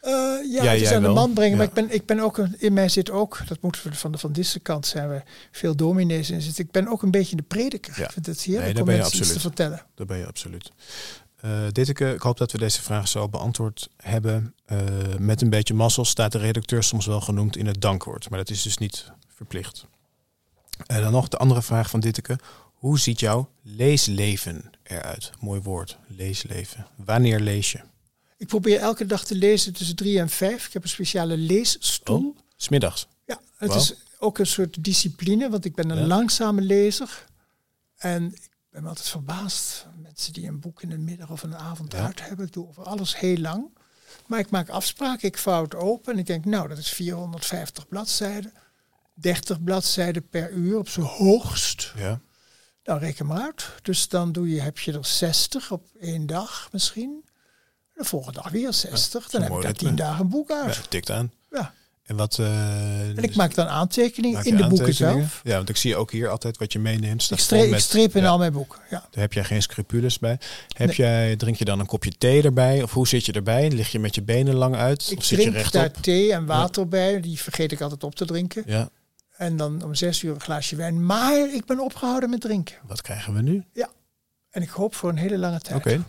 Eh, ja, Ja, het is aan de man brengen. Maar ik ben, ik ben ook, een- in mij zit ook, dat moeten we van de Van Dissen kant zijn we veel dominees in zitten. Ik ben ook een beetje de prediker. Ja. Ik vind het heerlijk daar om iets te vertellen. Dat ben je absoluut. Eh Ditteke, ik hoop dat we deze vraag zo beantwoord hebben. Eh, met een beetje mazzel staat de redacteur soms wel genoemd in het dankwoord. Maar dat is dus niet verplicht. En dan nog de andere vraag van Ditteke. Hoe ziet jouw leesleven eruit? Mooi woord, leesleven. Wanneer lees je? Ik probeer elke dag te lezen tussen drie en vijf. Ik heb een speciale leesstoel. Oh, smiddags. Ja, het is ook een soort discipline, want ik ben een Ja. langzame lezer. En ik ben altijd verbaasd. Mensen die een boek in de middag of een avond Ja. uit hebben. Ik doe over alles heel lang. Maar ik maak afspraken, ik vouw het open en ik denk, nou, dat is 450 bladzijden. 30 bladzijden per uur op zijn hoogst. Ja. Nou, reken maar uit. Dus dan doe je, heb je er 60 op één dag misschien. De volgende dag weer 60. een dan heb ik ritme. 10 dagen een boek ja, tikt aan. Ja. En wat... eh, En ik maak dan aantekeningen maak in de boeken zelf. Ja, want ik zie ook hier altijd wat je meeneemt. Ik, streep, ik in ja. al mijn boeken. Ja. Daar heb jij geen scrupules bij. Heb Nee. jij, drink je dan een kopje thee erbij? Of hoe zit je erbij? Lig je met je benen lang uit? Ik of zit je drink rechtop? daar thee en water bij. Die vergeet ik altijd op te drinken. Ja, En dan om zes uur een glaasje wijn. Maar ik ben opgehouden met drinken. wat krijgen we nu? En ik hoop voor een hele lange tijd. Oké,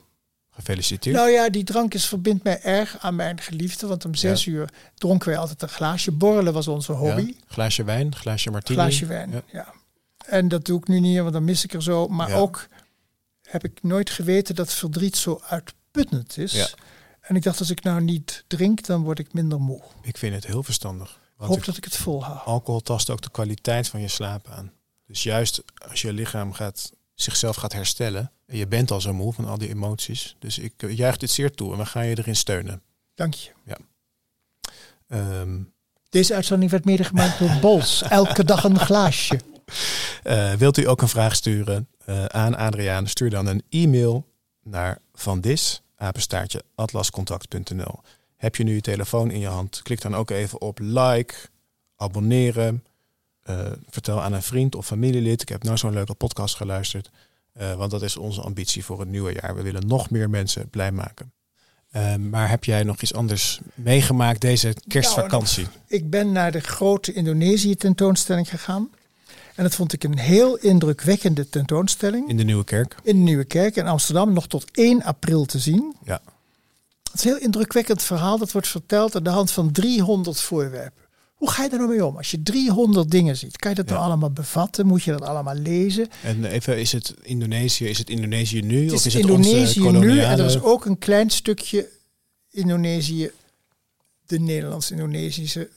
gefeliciteerd. Nou ja, die drankjes verbindt mij erg aan mijn geliefde. Want om zes uur dronken wij altijd een glaasje. Borrelen was onze hobby. Ja, glaasje wijn, glaasje martini. glaasje wijn, Ja. ja. En dat doe ik nu niet want dan mis ik er zo. Maar ook heb ik nooit geweten dat verdriet zo uitputtend is. Ja. En ik dacht, als ik nou niet drink, dan word ik minder moe. Ik vind het heel verstandig. Ik hoop dat ik het volhoud. alcohol tast ook de kwaliteit van je slaap aan. Dus juist als je lichaam gaat zichzelf gaat herstellen. Je bent al zo moe van al die emoties. Dus ik uh, juich dit zeer toe en we gaan je erin steunen. Dank je. Ja. Um, Deze uitzending werd medegemaakt door (laughs) Bols. Elke dag een glaasje. Uh, wilt u ook een vraag sturen uh, aan Adriaan? Stuur dan een e-mail naar vandis, apenstaartje, atlascontact.nl. Heb je nu je telefoon in je hand? Klik dan ook even op like, abonneren. Uh, vertel aan een vriend of familielid. Ik heb nou zo'n leuke podcast geluisterd. Uh, want dat is onze ambitie voor het nieuwe jaar. We willen nog meer mensen blij maken. Uh, maar heb jij nog iets anders meegemaakt deze kerstvakantie? Nou, ik ben naar de grote Indonesië tentoonstelling gegaan. En dat vond ik een heel indrukwekkende tentoonstelling. In de Nieuwe Kerk? In de Nieuwe Kerk in Amsterdam, nog tot 1 april te zien. Ja. Het is een heel indrukwekkend verhaal. Dat wordt verteld aan de hand van 300 voorwerpen. Hoe ga je daar nou mee om? Als je 300 dingen ziet, kan je dat ja. nou allemaal bevatten? Moet je dat allemaal lezen? En even, is het Indonesië, is het Indonesië nu? Het is, of is Indonesië het nu en er is ook een klein stukje Indonesië, de Nederlands-Indonesische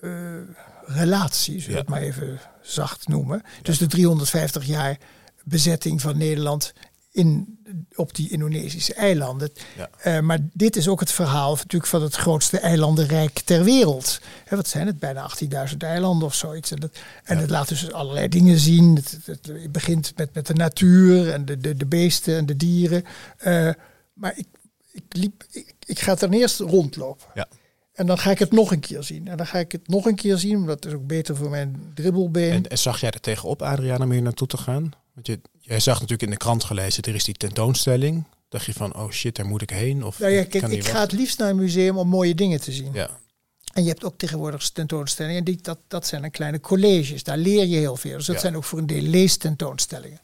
uh, relatie, zullen we ja. het maar even zacht noemen. Dus de 350 jaar bezetting van Nederland in, op die Indonesische eilanden. Ja. Uh, maar dit is ook het verhaal natuurlijk van het grootste eilandenrijk ter wereld. He, wat zijn het? Bijna 18.000 eilanden of zoiets. En, dat, en Ja. het laat dus allerlei dingen zien. Het, het, het begint met, met de natuur en de, de, de beesten en de dieren. Uh, maar ik, ik, liep, ik, ik ga ten eerste rondlopen. Ja. En dan ga ik het nog een keer zien. En dan ga ik het nog een keer zien, omdat dat is ook beter voor mijn dribbelbeen. En, en zag jij er tegenop, Adriaan, om hier naartoe te gaan? Want je, jij zag natuurlijk in de krant gelezen, er is die tentoonstelling. Dacht je van, oh shit, daar moet ik heen? Of nou ja, ik kijk, ik ga het liefst naar een museum om mooie dingen te zien. Ja, En je hebt ook tegenwoordig tentoonstellingen, die, dat, dat zijn dan kleine colleges. Daar leer je heel veel. Dus dat Ja. zijn ook voor een deel leestentoonstellingen.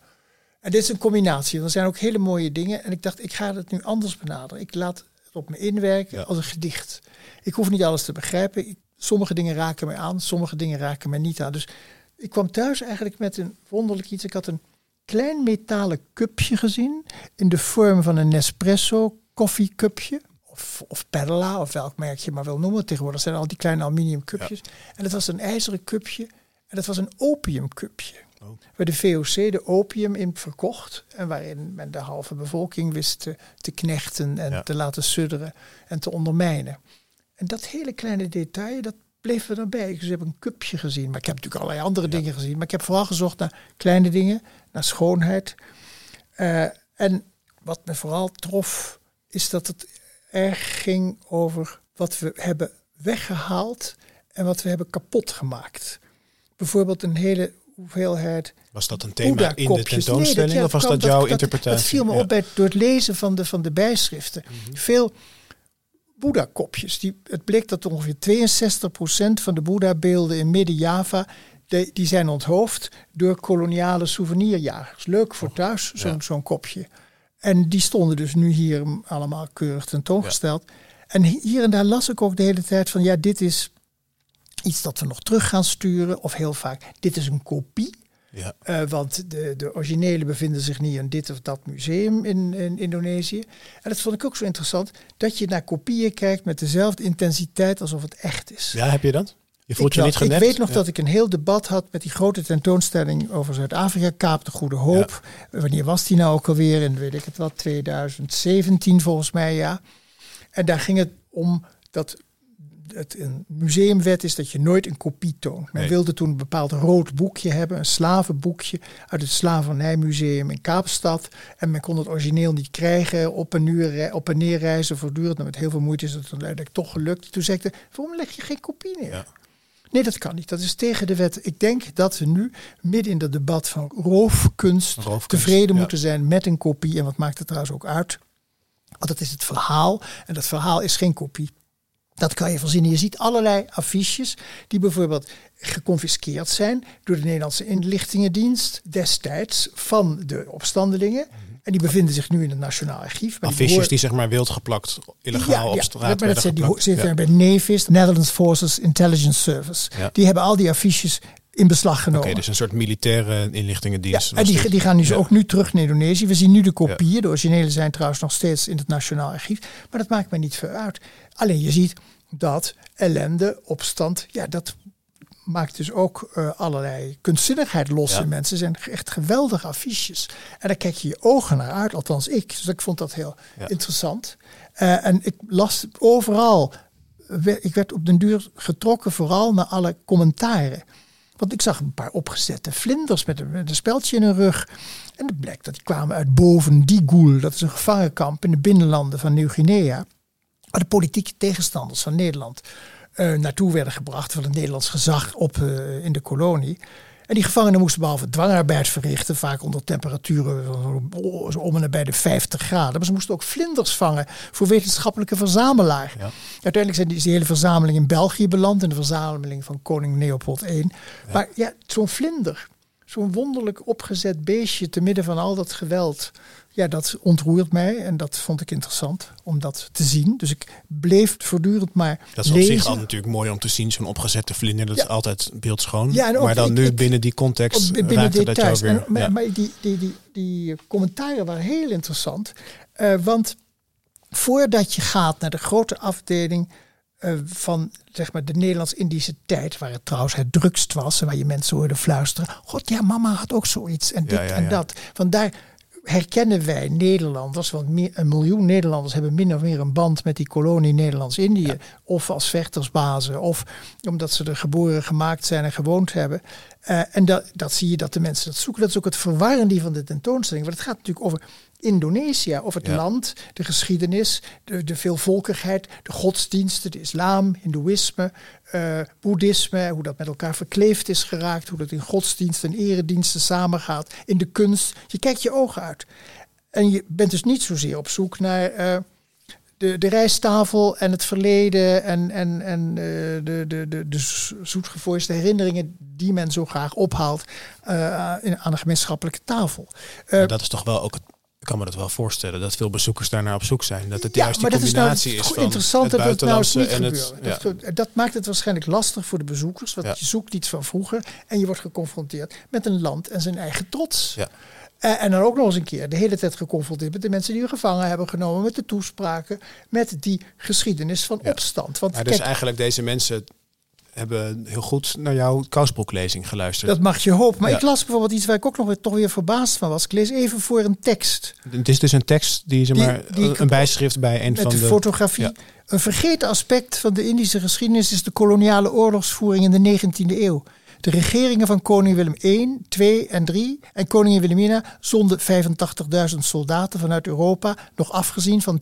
En dit is een combinatie. Er zijn ook hele mooie dingen. En ik dacht, ik ga het nu anders benaderen. Ik laat het op me inwerken Ja. als een gedicht. Ik hoef niet alles te begrijpen. Ik, sommige dingen raken mij aan, sommige dingen raken mij niet aan. Dus ik kwam thuis eigenlijk met een wonderlijk iets. Ik had een klein metalen cupje gezien in de vorm van een Nespresso koffiecupje. Of, of Perla, of welk merk je maar wil noemen. Tegenwoordig zijn al die kleine aluminium cupjes. En het was een ijzeren cupje. En dat was een opiumcupje. Oh. Waar de VOC de opium in verkocht. En waarin men de halve bevolking wist te, te knechten en Ja. te laten sudderen en te ondermijnen. En dat hele kleine detail, dat bleef er dan bij. Dus ik heb een cupje gezien. Maar ik heb natuurlijk allerlei andere dingen gezien. Maar ik heb vooral gezocht naar kleine dingen, naar schoonheid. Eh, en wat me vooral trof, is dat het erg ging over wat we hebben weggehaald en wat we hebben kapot gemaakt. Bijvoorbeeld een hele hoeveelheid was dat een thema in de. Nee, tentoonstelling of was dat jouw interpretatie? Dat viel me Ja. op bij, door het lezen van de, van de bijschriften. Mhm. Veel Boeddha-kopjes. Die, het bleek dat ongeveer 62% van de Boeddha-beelden in Midden-Java... de- die zijn onthoofd door koloniale souvenirjagers. Leuk voor thuis, zo'n ja. zo'n kopje. En die stonden dus nu hier allemaal keurig tentoongesteld. En hier en daar las ik ook de hele tijd van... ja, dit is iets dat we nog terug gaan sturen. Of heel vaak, dit is een kopie. Ja, Eh, want de, de originele bevinden zich niet in dit of dat museum in, in Indonesië. En dat vond ik ook zo interessant. Dat je naar kopieën kijkt met dezelfde intensiteit alsof het echt is. ja, heb je dat? Je voelt ik, je niet genept? ik weet nog Ja. dat ik een heel debat had met die grote tentoonstelling over Zuid-Afrika, Kaap de Goede Hoop. Wanneer was die nou ook alweer? In weet ik het wat, 2017 volgens mij, ja. En daar ging het om dat het een museumwet is dat je nooit een kopie toont. Men Nee. wilde toen een bepaald rood boekje hebben, een slavenboekje uit het Slavernijmuseum in Kaapstad. En men kon het origineel niet krijgen, op en, neer, op en neer reizen voortdurend. En met heel veel moeite is het uiteindelijk toch gelukt. Toen zei ik, waarom leg je geen kopie neer? Ja. Nee, dat kan niet. Dat is tegen de wet. Ik denk dat we nu midden in dat debat van roofkunst, Roofkunst, tevreden ja. moeten zijn met een kopie. En wat maakt het trouwens ook uit? Want dat is het verhaal. En dat verhaal is geen kopie. Dat kan je verzinnen. Je ziet allerlei affiches die bijvoorbeeld geconfiskeerd zijn door de Nederlandse inlichtingendienst destijds van de opstandelingen. En die bevinden zich nu in het Nationaal Archief. Maar die Affiches behoor- die zeg maar wild geplakt, illegaal op straat maar dat zijn die Ja. bij NEVIS, Netherlands Forces Intelligence Service. Ja. Die hebben al die affiches in beslag Oké, genomen. dus een soort militaire inlichtingendienst. Ja, en die, die gaan nu Ja. ook nu terug naar Indonesië. We zien nu de kopieën. De originele zijn trouwens nog steeds in het Nationaal Archief. Maar dat maakt mij niet veel uit. Alleen je ziet dat ellende, opstand, ja, dat maakt dus ook uh, allerlei kunstzinnigheid los in mensen. zijn echt geweldige affiches. En daar kijk je je ogen naar uit, althans ik. Dus ik vond dat heel interessant. Uh, en ik las overal, ik werd op den duur getrokken vooral naar alle commentaren. Want ik zag een paar opgezette vlinders met een, speldje in hun rug. En het blijkt dat die kwamen uit boven Digul. Dat is een gevangenkamp in de binnenlanden van Nieuw-Guinea. Waar de politieke tegenstanders van Nederland uh, naartoe werden gebracht. Van het Nederlands gezag op uh, in de kolonie. En die gevangenen moesten behalve dwangarbeid verrichten, vaak onder temperaturen om en nabij de 50 graden. Maar ze moesten ook vlinders vangen voor wetenschappelijke verzamelaar. Ja. Uiteindelijk zijn die, die, hele verzameling in België beland, in de verzameling van koning Leopold I. Maar ja, zo'n vlinder, zo'n wonderlijk opgezet beestje te midden van al dat geweld ja, dat ontroert mij en dat vond ik interessant om dat te zien. Dus ik bleef voortdurend maar. Dat is op zich al natuurlijk mooi om te zien, zo'n opgezette vlinder. Dat is altijd beeldschoon. Ja, maar dan nu binnen die context. Binnen details. Dat weer, en, maar, die, die, die, die commentaren waren heel interessant. Uh, want voordat je gaat naar de grote afdeling uh, van zeg maar, de Nederlands-Indische tijd, waar het trouwens het drukst was en waar je mensen hoorde fluisteren. God, ja, mama had ook zoiets en dit en dat. Want daar herkennen wij Nederlanders, want meer, een miljoen Nederlanders hebben min of meer een band met die kolonie Nederlands-Indië. Of als vechtersbazen, of omdat ze er geboren, gemaakt zijn en gewoond hebben. Uh, en dat, dat zie je dat de mensen dat zoeken. Dat is ook het verwarrende van de tentoonstelling. Want het gaat natuurlijk over Indonesië, of het land, de geschiedenis, de, de veelvolkigheid, de godsdiensten, de islam, hindoeïsme, uh, boeddhisme, hoe dat met elkaar verkleefd is geraakt, hoe dat in godsdiensten en erediensten samengaat, in de kunst. Je kijkt je ogen uit. En je bent dus niet zozeer op zoek naar uh, de, de rijsttafel en het verleden en, en, en uh, de, de, de, de zoetgevoiste herinneringen die men zo graag ophaalt uh, in, aan de gemeenschappelijke tafel. Dat is toch wel ook het ik kan me dat wel voorstellen dat veel bezoekers daarnaar op zoek zijn. Dat het ja, juist die nou combinatie is, nou, is van interessant het dat nou niet en het, ja. dat, dat, maakt het waarschijnlijk lastig voor de bezoekers. Want je zoekt iets van vroeger en je wordt geconfronteerd met een land en zijn eigen trots. Ja. Uh, en dan ook nog eens een keer de hele tijd geconfronteerd met de mensen die we gevangen hebben genomen, met de toespraken, met die geschiedenis van opstand. Want maar dus eigenlijk deze mensen hebben heel goed naar jouw kousbroeklezing geluisterd. Dat mag je hopen. Maar ik las bijvoorbeeld iets waar ik ook nog weer, toch weer verbaasd van was. Ik lees even voor een tekst. Het is dus een tekst die, zeg maar, die, een bijschrift bij een van de... fotografie. Een vergeten aspect van de Indische geschiedenis is de koloniale oorlogsvoering in de 19e eeuw. De regeringen van koning Willem I, II en III en koningin Wilhelmina zonden 85.000 soldaten vanuit Europa, nog afgezien van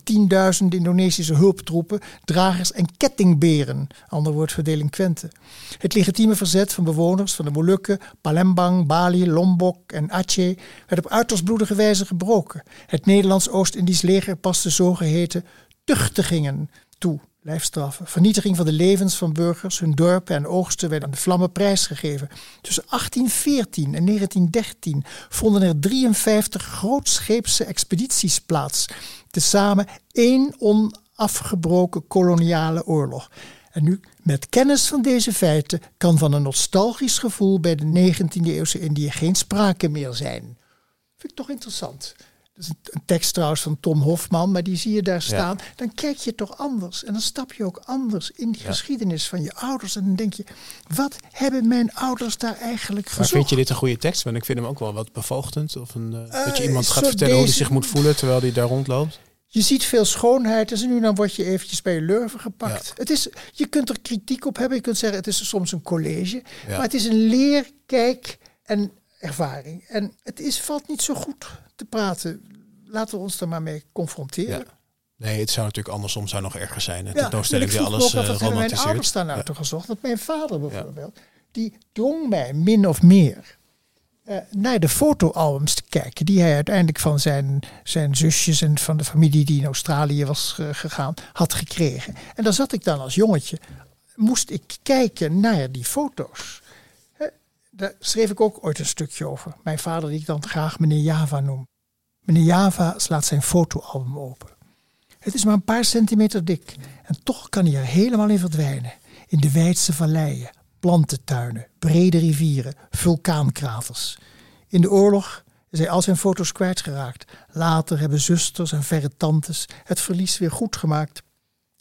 10.000 Indonesische hulptroepen, dragers en kettingberen, ander woord voor delinquenten. Het legitieme verzet van bewoners van de Molukken, Palembang, Bali, Lombok en Aceh werd op uiterst bloedige wijze gebroken. Het Nederlands Oost-Indisch leger paste zogeheten tuchtigingen toe lijfstraffen. Vernietiging van de levens van burgers, hun dorpen en oogsten werden aan de vlammen prijsgegeven. Tussen 1814 en 1913 vonden er 53 grootscheepse expedities plaats. Tezamen één onafgebroken koloniale oorlog. En nu, met kennis van deze feiten, kan van een nostalgisch gevoel bij de 19e eeuwse Indië geen sprake meer zijn. Vind ik toch interessant. Een tekst trouwens van Tom Hofman, maar die zie je daar staan. Dan kijk je toch anders. En dan stap je ook anders in die geschiedenis van je ouders. En dan denk je, wat hebben mijn ouders daar eigenlijk gezocht? Maar vind je dit een goede tekst? Want ik vind hem ook wel wat bevoogdend. Of een, uh, dat je iemand gaat vertellen hoe hij zich moet voelen terwijl hij daar rondloopt. Je ziet veel schoonheid en nu dan word je eventjes bij je lurven gepakt. Het is, je kunt er kritiek op hebben. Je kunt zeggen, het is soms een college. Maar het is een leer, kijk en ervaring. En het is, valt niet zo goed te praten. Laten we ons er maar mee confronteren. Nee, het zou natuurlijk andersom zou nog erger zijn. Het ja, tentoonstelling die alles uh, romantiseert. Mijn ouders staan uit ja. gezocht. Want mijn vader bijvoorbeeld, die dwong mij min of meer uh, naar de fotoalbums te kijken. Die hij uiteindelijk van zijn, zijn zusjes en van de familie die in Australië was uh, gegaan, had gekregen. En daar zat ik dan als jongetje. Moest ik kijken naar die foto's daar schreef ik ook ooit een stukje over. Mijn vader, die ik dan graag meneer Java noem. Meneer Java slaat zijn fotoalbum open. Het is maar een paar centimeter dik en toch kan hij er helemaal in verdwijnen. In de wijdse valleien, plantentuinen, brede rivieren, vulkaankraters. In de oorlog hij al zijn foto's kwijtgeraakt. Later hebben zusters en verre tantes het verlies weer goed gemaakt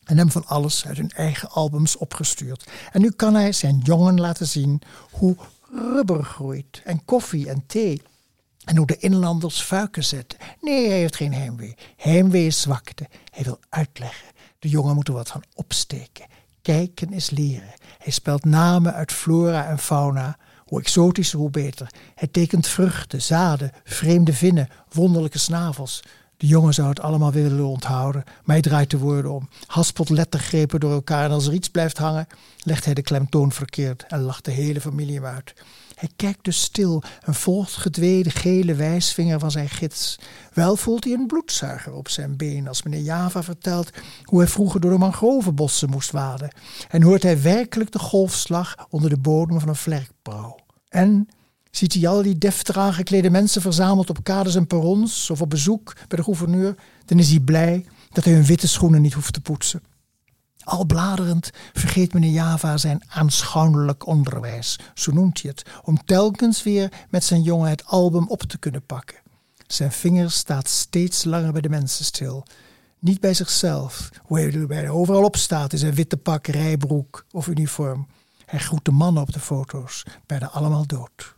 en hem van alles uit hun eigen albums opgestuurd. En nu kan hij zijn jongen laten zien hoe rubber groeit en koffie en thee. En hoe de inlanders fuiken zetten. Nee, hij heeft geen heimwee. Heimwee is zwakte. Hij wil uitleggen. De jongen moet er wat van opsteken. Kijken is leren. Hij spelt namen uit flora en fauna. Hoe exotischer, hoe beter. Hij tekent vruchten, zaden, vreemde vinnen, wonderlijke snavels. De jongen zou het allemaal willen onthouden, maar hij draait de woorden om. Haspelt lettergrepen door elkaar en als er iets blijft hangen, legt hij de klemtoon verkeerd en lacht de hele familie hem uit. Hij kijkt dus stil en volgt gele wijsvinger van zijn gids. Wel voelt hij een bloedzuiger op zijn been als meneer Java vertelt hoe hij vroeger door de mangrovenbossen moest waden. En hoort hij werkelijk de golfslag onder de bodem van een vlerkbrouw. En ziet hij al die deftig aangeklede mensen verzameld op kades en perrons of op bezoek bij de gouverneur, dan is hij blij dat hij hun witte schoenen niet hoeft te poetsen. Al bladerend vergeet meneer Java zijn aanschouwelijk onderwijs, zo noemt hij het, om telkens weer met zijn jongen het album op te kunnen pakken. Zijn vinger staat steeds langer bij de mensen stil. Niet bij zichzelf, hoe hij er overal op staat in zijn witte pak, rijbroek of uniform. Hij groet de mannen op de foto's, bijna allemaal dood.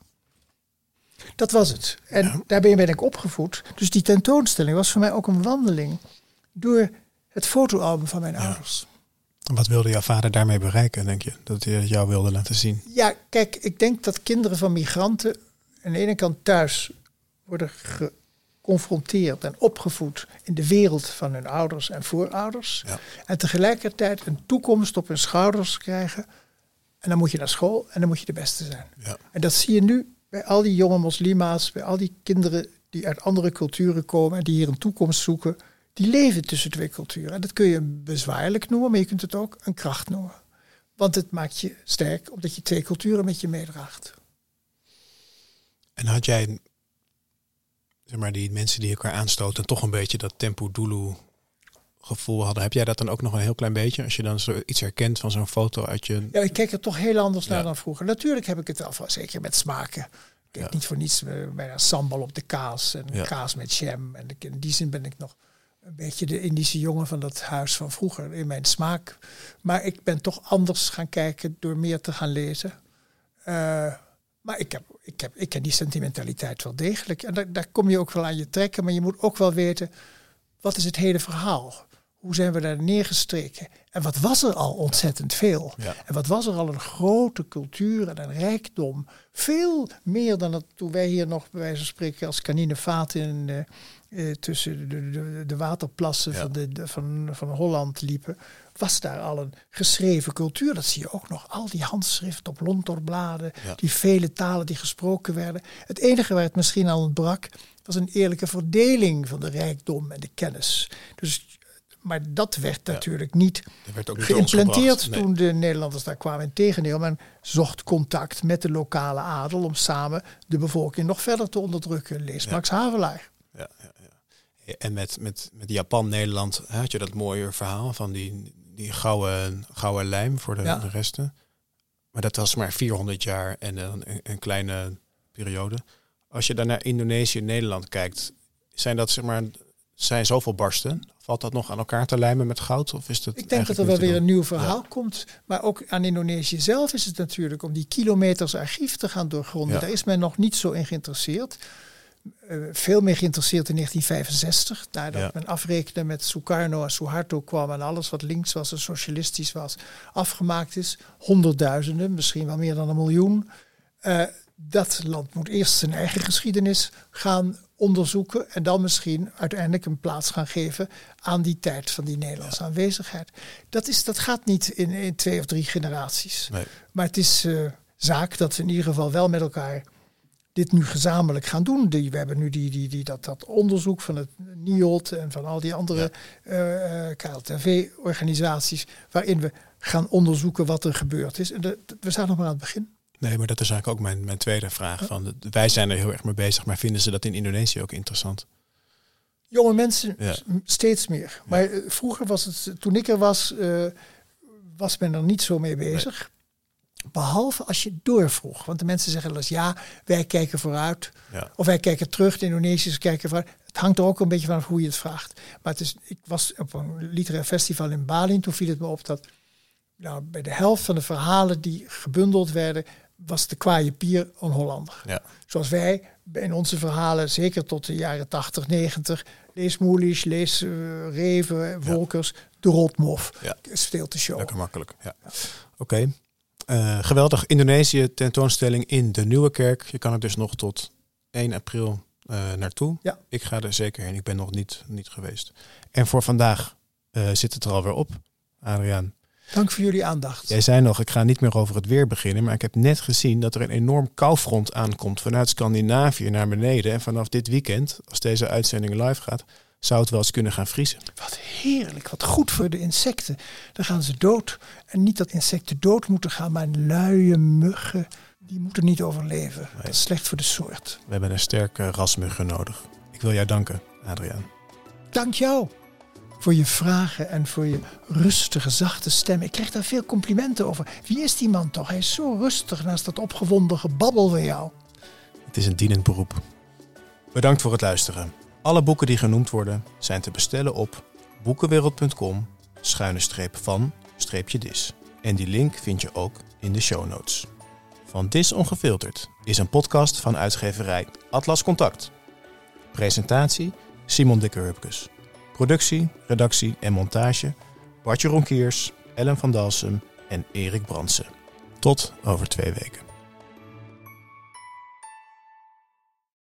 Dat was het. En daarbij ben ik opgevoed. Dus die tentoonstelling was voor mij ook een wandeling door het fotoalbum van mijn ouders. Wat wilde jouw vader daarmee bereiken, denk je? Dat hij het jou wilde laten zien? Ja, kijk, ik denk dat kinderen van migranten aan de ene kant thuis worden geconfronteerd en opgevoed in de wereld van hun ouders en voorouders. Ja. En tegelijkertijd een toekomst op hun schouders krijgen. En dan moet je naar school en dan moet je de beste zijn. Ja. En dat zie je nu bij al die jonge moslima's, bij al die kinderen die uit andere culturen komen en die hier een toekomst zoeken die leven tussen twee culturen. En dat kun je bezwaarlijk noemen, maar je kunt het ook een kracht noemen. Want het maakt je sterk omdat je twee culturen met je meedraagt. En had jij, zeg maar, die mensen die elkaar aanstoten, toch een beetje dat tempo dulu gevoel hadden. Heb jij dat dan ook nog een heel klein beetje? Als je dan iets herkent van zo'n foto uit je... Ja, ik kijk er toch heel anders naar dan vroeger. Natuurlijk heb ik het al, zeker met smaken. Ik ja. niet voor niets bij een sambal op de kaas en kaas met jam. En in die zin ben ik nog een beetje de Indische jongen van dat huis van vroeger in mijn smaak. Maar ik ben toch anders gaan kijken door meer te gaan lezen. Uh, maar ik, heb, ik, heb, ik ken die sentimentaliteit wel degelijk. En daar, daar kom je ook wel aan je trekken. Maar je moet ook wel weten, wat is het hele verhaal? Hoe zijn we daar neergestreken? En wat was er al ontzettend veel? En wat was er al een grote cultuur en een rijkdom? Veel meer dan dat toen wij hier nog bij wijze van spreken als kaninevaten in, uh, eh, tussen de, de, de waterplassen van, de, van, van Holland liepen, was daar al een geschreven cultuur. Dat zie je ook nog. Al die handschriften op lontorbladen, die vele talen die gesproken werden. Het enige waar het misschien al ontbrak, was een eerlijke verdeling van de rijkdom en de kennis. Dus, maar dat werd natuurlijk niet, werd ook geïmplanteerd toen de Nederlanders daar kwamen. Integendeel, men zocht contact met de lokale adel om samen de bevolking nog verder te onderdrukken. Lees Max Havelaar. Ja, ja. En met, met, met Japan, Nederland had je dat mooie verhaal van die, die gouden, gouden lijm voor de, de resten. Maar dat was maar 400 jaar en een, een kleine periode. Als je dan naar Indonesië en Nederland kijkt, zijn dat zeg maar zijn zoveel barsten? Valt dat nog aan elkaar te lijmen met goud? Of is dat Ik denk dat er wel weer een nieuw verhaal komt. Maar ook aan Indonesië zelf is het natuurlijk om die kilometers archief te gaan doorgronden. Daar is men nog niet zo in geïnteresseerd. Eh, veel meer geïnteresseerd in 1965. Nadat ja. men afrekende met Sukarno en Suharto kwam en alles wat links was en socialistisch was afgemaakt is. Honderdduizenden, misschien wel meer dan een miljoen. Uh, dat land moet eerst zijn eigen geschiedenis gaan onderzoeken en dan misschien uiteindelijk een plaats gaan geven aan die tijd van die Nederlandse aanwezigheid. Dat, is, dat gaat niet in, in twee of drie generaties. Nee. Maar het is uh, zaak dat we in ieder geval wel met elkaar dit nu gezamenlijk gaan doen. Die, we hebben nu die, die, die, dat, dat onderzoek van het NIOD en van al die andere ja. uh, eh, KLTV-organisaties, waarin we gaan onderzoeken wat er gebeurd is. En de, we staan nog maar aan het begin. Nee, maar dat is eigenlijk ook mijn, mijn tweede vraag. Van wij zijn er heel erg mee bezig, maar vinden ze dat in Indonesië ook interessant? Jonge mensen steeds meer. Maar eh, vroeger was het, toen ik er was, uh, was men er niet zo mee bezig. Behalve als je doorvroeg. Want de mensen zeggen wel eens, ja, wij kijken vooruit. Ja. Of wij kijken terug, de Indonesiërs kijken vooruit. Het hangt er ook een beetje vanaf hoe je het vraagt. Maar het is, ik was op een literair festival in Bali. En toen viel het me op dat nou, bij de helft van de verhalen die gebundeld werden, was de kwaaie pier een Hollander. Ja. Zoals wij in onze verhalen, zeker tot de jaren 80, 90, lees Moelisch, lees eh, Reven, Wolkers, de Rotmof. Ja. is veel te show. Lekker makkelijk. Ja. Oké. Eh, geweldig. Indonesië tentoonstelling in de Nieuwe Kerk. Je kan er dus nog tot 1 april eh, naartoe. Ja. Ik ga er zeker heen. Ik ben nog niet, niet geweest. En voor vandaag eh, zit het er alweer op. Adriaan, Dank voor jullie aandacht. jij zei nog, ik ga niet meer over het weer beginnen. Maar ik heb net gezien dat er een enorm koufront aankomt vanuit Scandinavië naar beneden. En vanaf dit weekend, als deze uitzending live gaat, zou het wel eens kunnen gaan vriezen. Wat heerlijk, wat goed voor de insecten. Dan gaan ze dood. En niet dat insecten dood moeten gaan, maar luie muggen, die moeten niet overleven. Dat is slecht voor de soort. We hebben een sterke rasmuggen nodig. Ik wil jou danken, Adriaan. Dank jou voor je vragen en voor je rustige, zachte stem. Ik krijg daar veel complimenten over. Wie is die man toch? Hij is zo rustig naast dat opgewonden gebabbel van jou. Het is een dienend beroep. Bedankt voor het luisteren. Alle boeken die genoemd worden zijn te bestellen op boekenwereld.com schuine streep van streepje dis. En die link vind je ook in de show notes. Van Dis Ongefilterd is een podcast van uitgeverij Atlas Contact. Presentatie Simon Dikker-Hupkes. Productie, redactie en montage Bartje Ronkiers, Ellen van Dalsem en Erik Brandsen. Tot over twee weken.